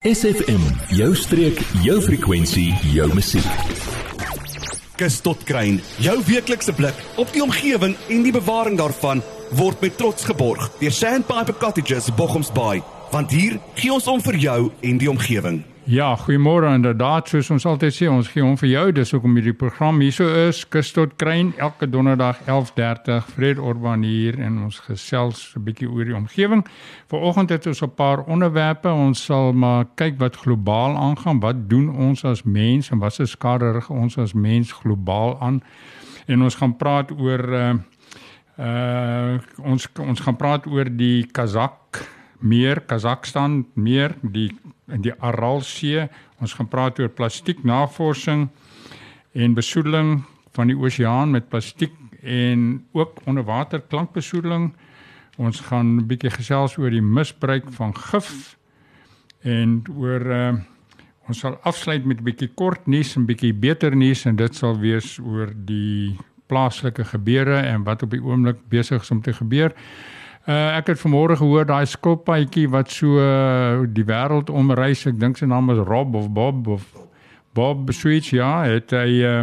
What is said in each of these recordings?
SFM, jou streek, jou frekwensie, jou musiek. Kus tot kruin, jou weeklikse blik op die omgewing en die bewaring daarvan word met trots geborg deur Sandpiper Cottages Bochums Bay, want hier gee ons om vir jou en die omgewing. Ja, goeiemôre inderdaad, soos ons altyd sê, ons gee hom vir jou. Dis hoekom hierdie program hierso is, kus tot kruin elke donderdag 11:30. Fred Orban hier en ons gesels 'n bietjie oor die omgewing. Vanoggend het ons 'n paar onderwerpe. Ons sal maar kyk wat globaal aangaan. Wat doen ons as mens en wat se skade rig ons as mens globaal aan? En ons gaan praat oor uh uh ons ons gaan praat oor die Kazak meer Kazakstan meer die in die Aralsee. Ons gaan praat oor plastiek navorsing en besoedeling van die oseaan met plastiek en ook onderwater klankbesoedeling. Ons gaan 'n bietjie gesels oor die misbruik van gif en oor uh, ons sal afsluit met 'n bietjie kort nuus en bietjie beter nuus en dit sal wees oor die plaaslike gebeure en wat op die oomblik besig is om te gebeur. Uh, ek het vanmôre gehoor daai skilpaadjie wat so uh, die wêreld omreis. Ek dink sy naam is Rob of Bob of Bob Switch ja, het hy uh,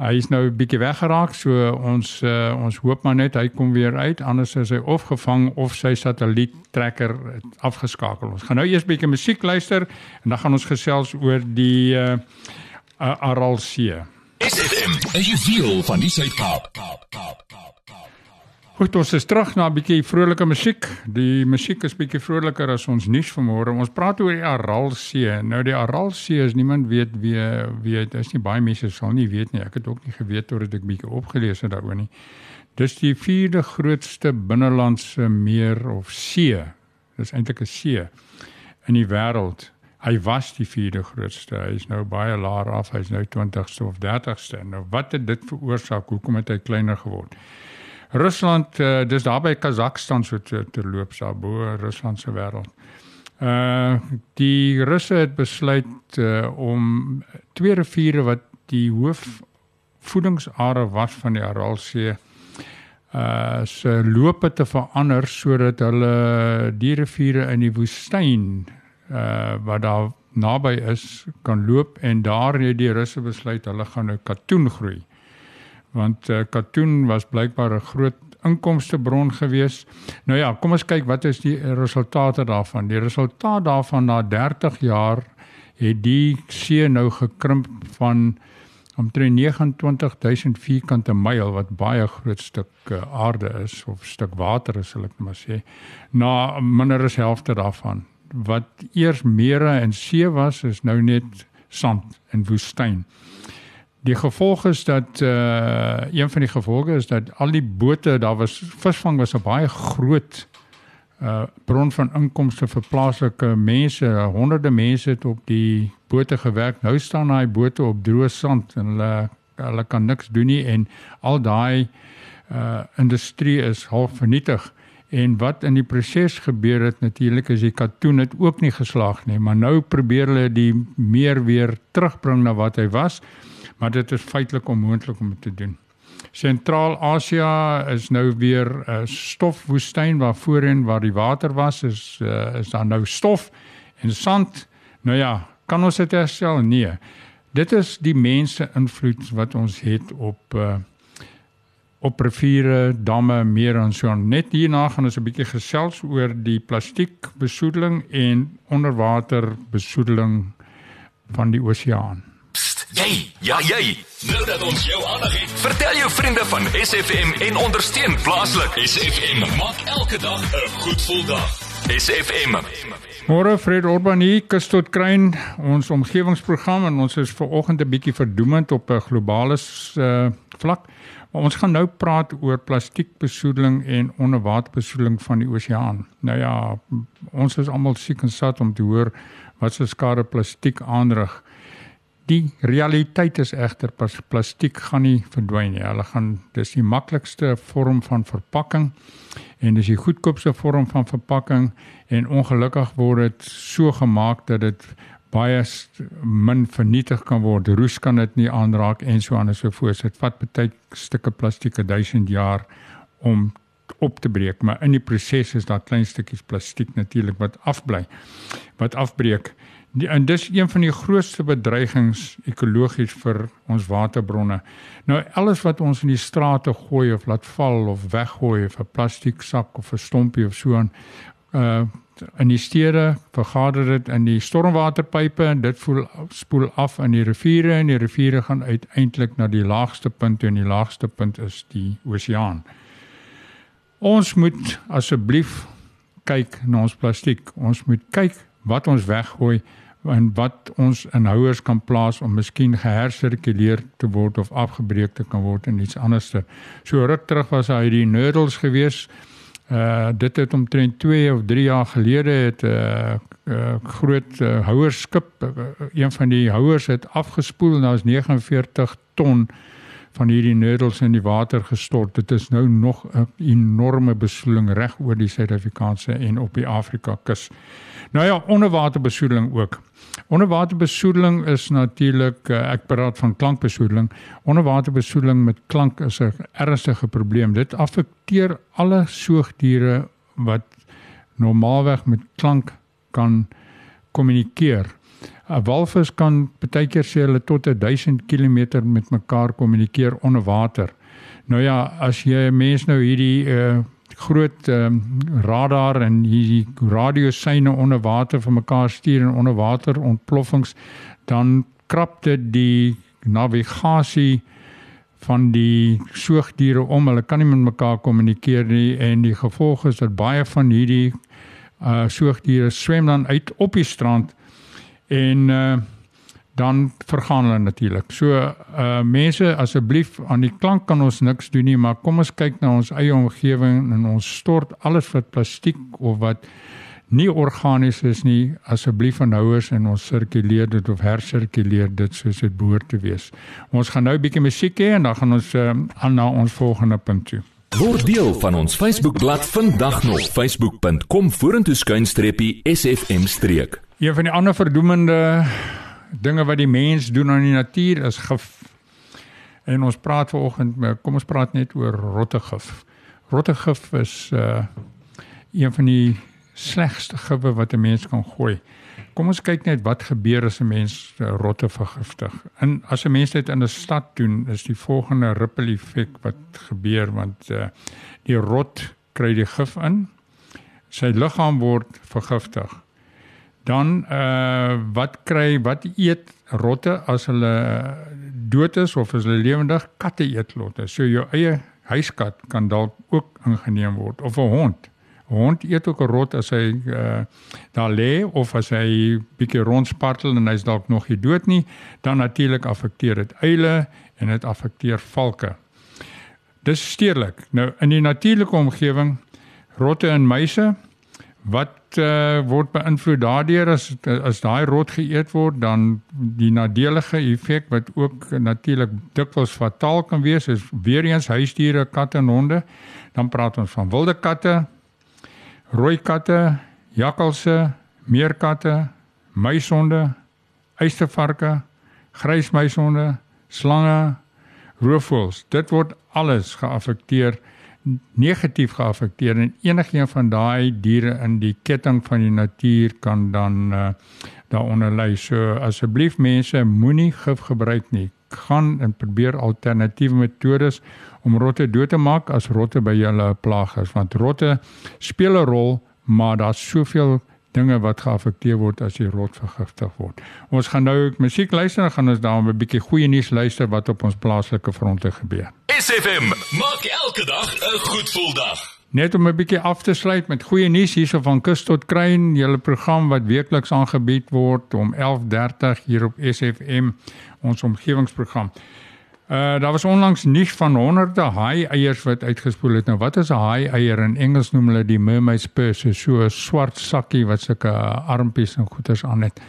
hy is nou 'n bietjie weggeraak. So ons uh, ons hoop maar net hy kom weer uit anders is hy of gevang of sy satelliettrekker afgeskakel. Ons gaan nou eers bietjie musiek luister en dan gaan ons gesels oor die uh, uh, Aralsee. SFM, as you feel van die Suid-Kaap. Kaap, Kaap, Kaap. Goed, ons is terug na 'n bietjie vrolike musiek. Die musiek is bietjie vroliker as ons nuus vanmôre. Ons praat oor die Aralsee. Nou die Aralsee is niemand weet wie weet, is nie baie mense sal nie weet nie. Ek het ook nie geweet totdat ek bietjie opgelees het daaroor nie. Dis die vierde grootste binnelandse meer of see. Dis eintlik 'n see in die wêreld. Hy was die vierde grootste. Hy is nou baie laer af. Hy's nou 20ste of 30ste. Nou wat het dit veroorsaak? Hoekom het hy kleiner geword? Rusland uh, dis daar by Kazakstan so te, te loop daar bo Rusland se wêreld. Uh die Russe het besluit uh, om twee riviere wat die hoof voedingsare was van die Aralsee uh se loope te verander sodat hulle die riviere in die woestyn uh wat daar naby is kan loop en daar het die Russe besluit hulle gaan nou katoen groei want uh, katoen was blykbaar 'n groot inkomstebron gewees. Nou ja, kom ons kyk wat is die resultate daarvan. Die resultaat daarvan na 30 jaar het die see nou gekrimp van omtrent 29000 vierkante myl wat baie groot stuk uh, aarde is of stuk water is sal ek maar sê na minder as helfte daarvan wat eers mere en see was is nou net sand en woestyn. Die gevolg is dat uh een van die gevolge is dat al die bote, daar was visvang was 'n baie groot uh bron van inkomste vir plaaslike mense. Honderde mense het op die bote gewerk. Nou staan daai bote op droë sand en hulle hulle kan niks doen nie en al daai uh industrie is half vernietig. En wat in die proses gebeur het natuurlik is die katoen het ook nie geslaag nie, maar nou probeer hulle die meer weer terugbring na wat hy was maar dit is feitelik onmoontlik om te doen. Sentraal-Asië is nou weer 'n uh, stofwoestyn waar voorheen waar die water was is uh, is daar nou stof en sand. Nou ja, kan ons dit herstel? Nee. Dit is die mense invloed wat ons het op uh, op riviere, damme, mere en so aan. Net hierna gaan ons 'n bietjie gesels oor die plastiekbesoedeling en onderwater besoedeling van die oseaan. Jy, ja jy. Nou dat ons jou aandag het, vertel jou vriende van SFM en ondersteun plaaslik. SFM maak elke dag 'n goed gevoel dag. SFM. Môre Fred Orban hier, kus tot kruin ons omgewingsprogram en ons is ver oggend 'n bietjie verdoemend op 'n globale uh, vlak. Maar ons gaan nou praat oor plastiekbesoedeling en onderwaterbesoedeling van die oseaan. Nou ja, ons is almal siek en sat om te hoor wat se skade plastiek aanrig. Die realiteit is egter plastiek gaan nie verdwyn nie. Hulle gaan dis die maklikste vorm van verpakking en dis die goedkoopste vorm van verpakking en ongelukkig word dit so gemaak dat dit baie min vernietig kan word. Roes kan dit nie aanraak en so aan en so voort. Dit vat baie stukke plastiek 1000 jaar om op te breek, maar in die proses is daar klein stukkies plastiek natuurlik wat afbly, wat afbreek. Die, en dis een van die grootste bedreigings ekologies vir ons waterbronne. Nou alles wat ons in die strate gooi of laat val of weggooi of 'n plastiek sak of 'n stompie of so aan uh in die stede vergader dit in die stormwaterpype en dit voel spoel af in die riviere en die riviere gaan uiteindelik na die laagste punt en die laagste punt is die oseaan. Ons moet asseblief kyk na ons plastiek. Ons moet kyk wat ons weggooi en wat ons in houers kan plaas om miskien gehersirkuleer te word of afgebreek te kan word in iets anderster. So ruk terug was hy die noodles gewees. Uh dit het omtrent 2 of 3 jaar gelede het 'n uh, uh, groot uh, houerskip uh, een van die houers het afgespoel en daar's 49 ton van hierdie noodles in die water gestort. Dit is nou nog 'n enorme besoedeling reg oor die Suid-Afrikaanse en op die Afrika kus. Nou ja, onderwaterbesoedeling ook. Onderwaterbesoedeling is natuurlik uh, ek praat van klankbesoedeling. Onderwaterbesoedeling met klank is 'n ernstige probleem. Dit affekteer alle soogdiere wat normaalweg met klank kan kommunikeer. 'n Walvis kan baie keer sê hulle tot 1000 km met mekaar kommunikeer onder water. Nou ja, as jy 'n mens nou hierdie uh, groot um, radar en hierdie radiosyne onder water vir mekaar stuur en onder water ontploffings dan krap dit die navigasie van die soogdiere om hulle kan nie met mekaar kommunikeer nie en die gevolg is dat baie van hierdie uh soogdiere swem dan uit op die strand en uh dan vergaan hulle natuurlik. So uh mense asseblief aan die klank kan ons niks doen nie, maar kom ons kyk na ons eie omgewing en ons stort alles wat plastiek of wat nie organies is nie asseblief van houers en ons sirkuleer dit of hersirkuleer dit soos dit behoort te wees. Ons gaan nou 'n bietjie musiek hê en dan gaan ons uh, aan na ons volgende punt toe. Word deel van ons Facebookblad vandag nog facebook.com vorentoe skuinstreepie sfm streek. Een van die ander verdoemende dinge wat die mens doen aan die natuur is gif. En ons praat vanoggend, kom ons praat net oor rottegif. Rottegif is uh een van die slegste gifwe wat 'n mens kan gooi. Kom ons kyk net wat gebeur as 'n mens uh, rotte vergiftig. En as 'n mens dit in 'n stad doen, is die volgende ripple effek wat gebeur want uh die rot kry die gif in. Sy liggaam word vergiftig dan uh wat kry wat eet rotte as hulle dood is of as hulle lewendig katte eet rotte. So jou eie huiskat kan dalk ook ingeneem word of 'n hond. 'n Hond eet ook 'n rot as hy uh daar lê of as hy bietjie rondspartel en hy's dalk nog nie dood nie, dan natuurlik affekteer dit eile en dit affekteer valke. Dis stedelik. Nou in die natuurlike omgewing rotte en muise wat uh, word beïnvloed daardeur as as daai rot geëet word dan die nadelige effek wat ook natuurlik dikwels fataal kan wees is weer eens huisdiere katte en honde. Dan praat ons van wilde katte rooi katte jakkalse meerkatte muishonde eystervarke grysmuishonde slange roofvoëls. Dit word alles geaffekteer negatief geaffekteer en enigiemand van daai diere in die ketting van die natuur kan dan uh, daaronder lê. So asseblief mense moenie gif gebruik nie. Gaan en probeer alternatiewe metodes om rotte dood te maak as rotte by julle plaag is want rotte speel 'n rol, maar daar's soveel dinge wat geaffekteer word as jy rot vergiftig word. Ons gaan nou musiek luister en gaan ons daarom 'n bietjie goeie nuus luister wat op ons plaaslike fronte gebeur. SFM maak elke dag 'n goed gevoel dag. Net om 'n bietjie af te sluit met goeie nuus hierso van Kus tot Kruin, julle program wat weekliks aangebied word om 11:30 hier op SFM, ons omgewingsprogram. Uh daar was onlangs nuus van honderde haai eiers wat uitgespoel het. Nou wat is 'n haai eier in Engels noem hulle die mermaid's purse, so 'n swart sakkie wat sulke armpies en goeders aan het.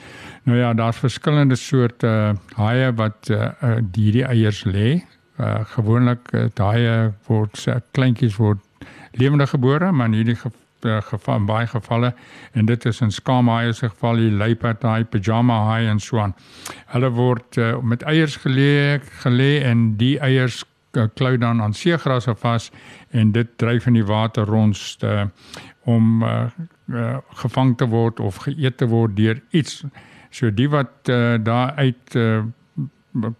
Nou ja, daar's verskillende soorte uh, haie wat uh, uh, hierdie eiers lê. Uh gewoonlik uh, haie word uh, kleintjies word lewendig gebore, maar in hierdie uh, geval in baie gevalle en dit is in skaamhaai se geval die luiperd haai, pyjama haai en so aan. Hulle word uh, met eiers gelê gelê en die eiers klou dan aan seegrasse vas en dit dryf in die water rond uh, om uh, uh, gevang te word of geëet te word deur iets. So die wat uh, daar uit uh,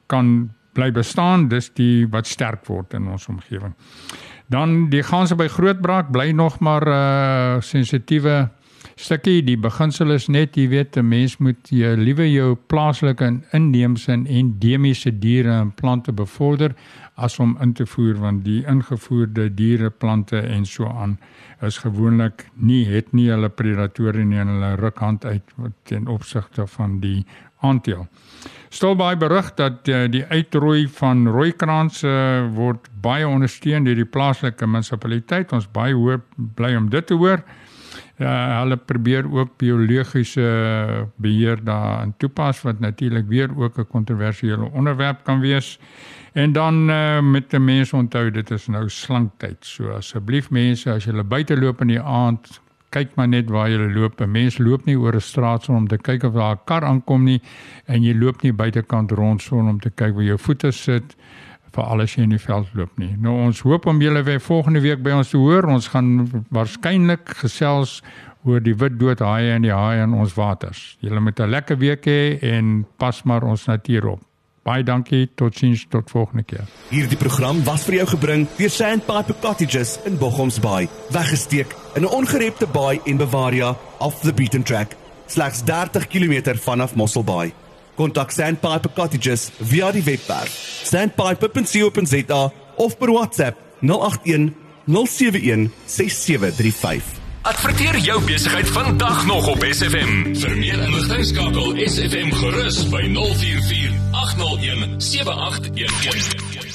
kan bly bestaan, dis die wat sterk word in ons omgewing. Dan die ganse by grootbraak bly nog maar 'n uh, sensitiewe stukkie. Die beginsel is net jy weet 'n mens moet jy liewe jou plaaslike en inheemse en endemiese diere en plante bevorder as om in te voer want die ingevoerde diere plante en so aan is gewoonlik nie het nie hulle predatore nie en hulle ruk hand uit ten opsigte van die aandeel. Stil baie berig dat uh, die uitroei van rooikrans uh, word baie ondersteun deur die plaaslike munisipaliteit. Ons baie hoop bly om dit te hoor. Ja, hulle probeer ook biologiese beheer daarin toepas wat natuurlik weer ook 'n kontroversiële onderwerp kan wees. En dan uh, met die mense onthou dit is nou slanktyd. So asseblief mense as julle buite loop in die aand, kyk maar net waar jy loop. 'n Mens loop nie oor 'n straat son om te kyk of daar 'n kar aankom nie en jy loop nie buitekant rond son om te kyk waar jou voete sit vir alles in die veld loop nie. Nou ons hoop om julle weer volgende week by ons te hoor. Ons gaan waarskynlik gesels oor die wit dood haie en die haie in ons waters. Julle moet 'n lekker week hê en pas maar ons natuur op. Baie dankie. Totsiens tot volgende keer. Hierdie program was vir jou gebring deur Sandpiper Cottages in Bochoms Bay. Weggesteek in 'n ongerepte baai en Bavaria off the beaten track. Slegs 30 km vanaf Mossel Bay. Kontak Sandpiper Cottages via die webwerf sandpiper.co.za of per WhatsApp 081 071 6735. Adverteer jou besigheid vandag nog op SFM. Vir meer inligting skakel SFM gerus by 044 801 7811.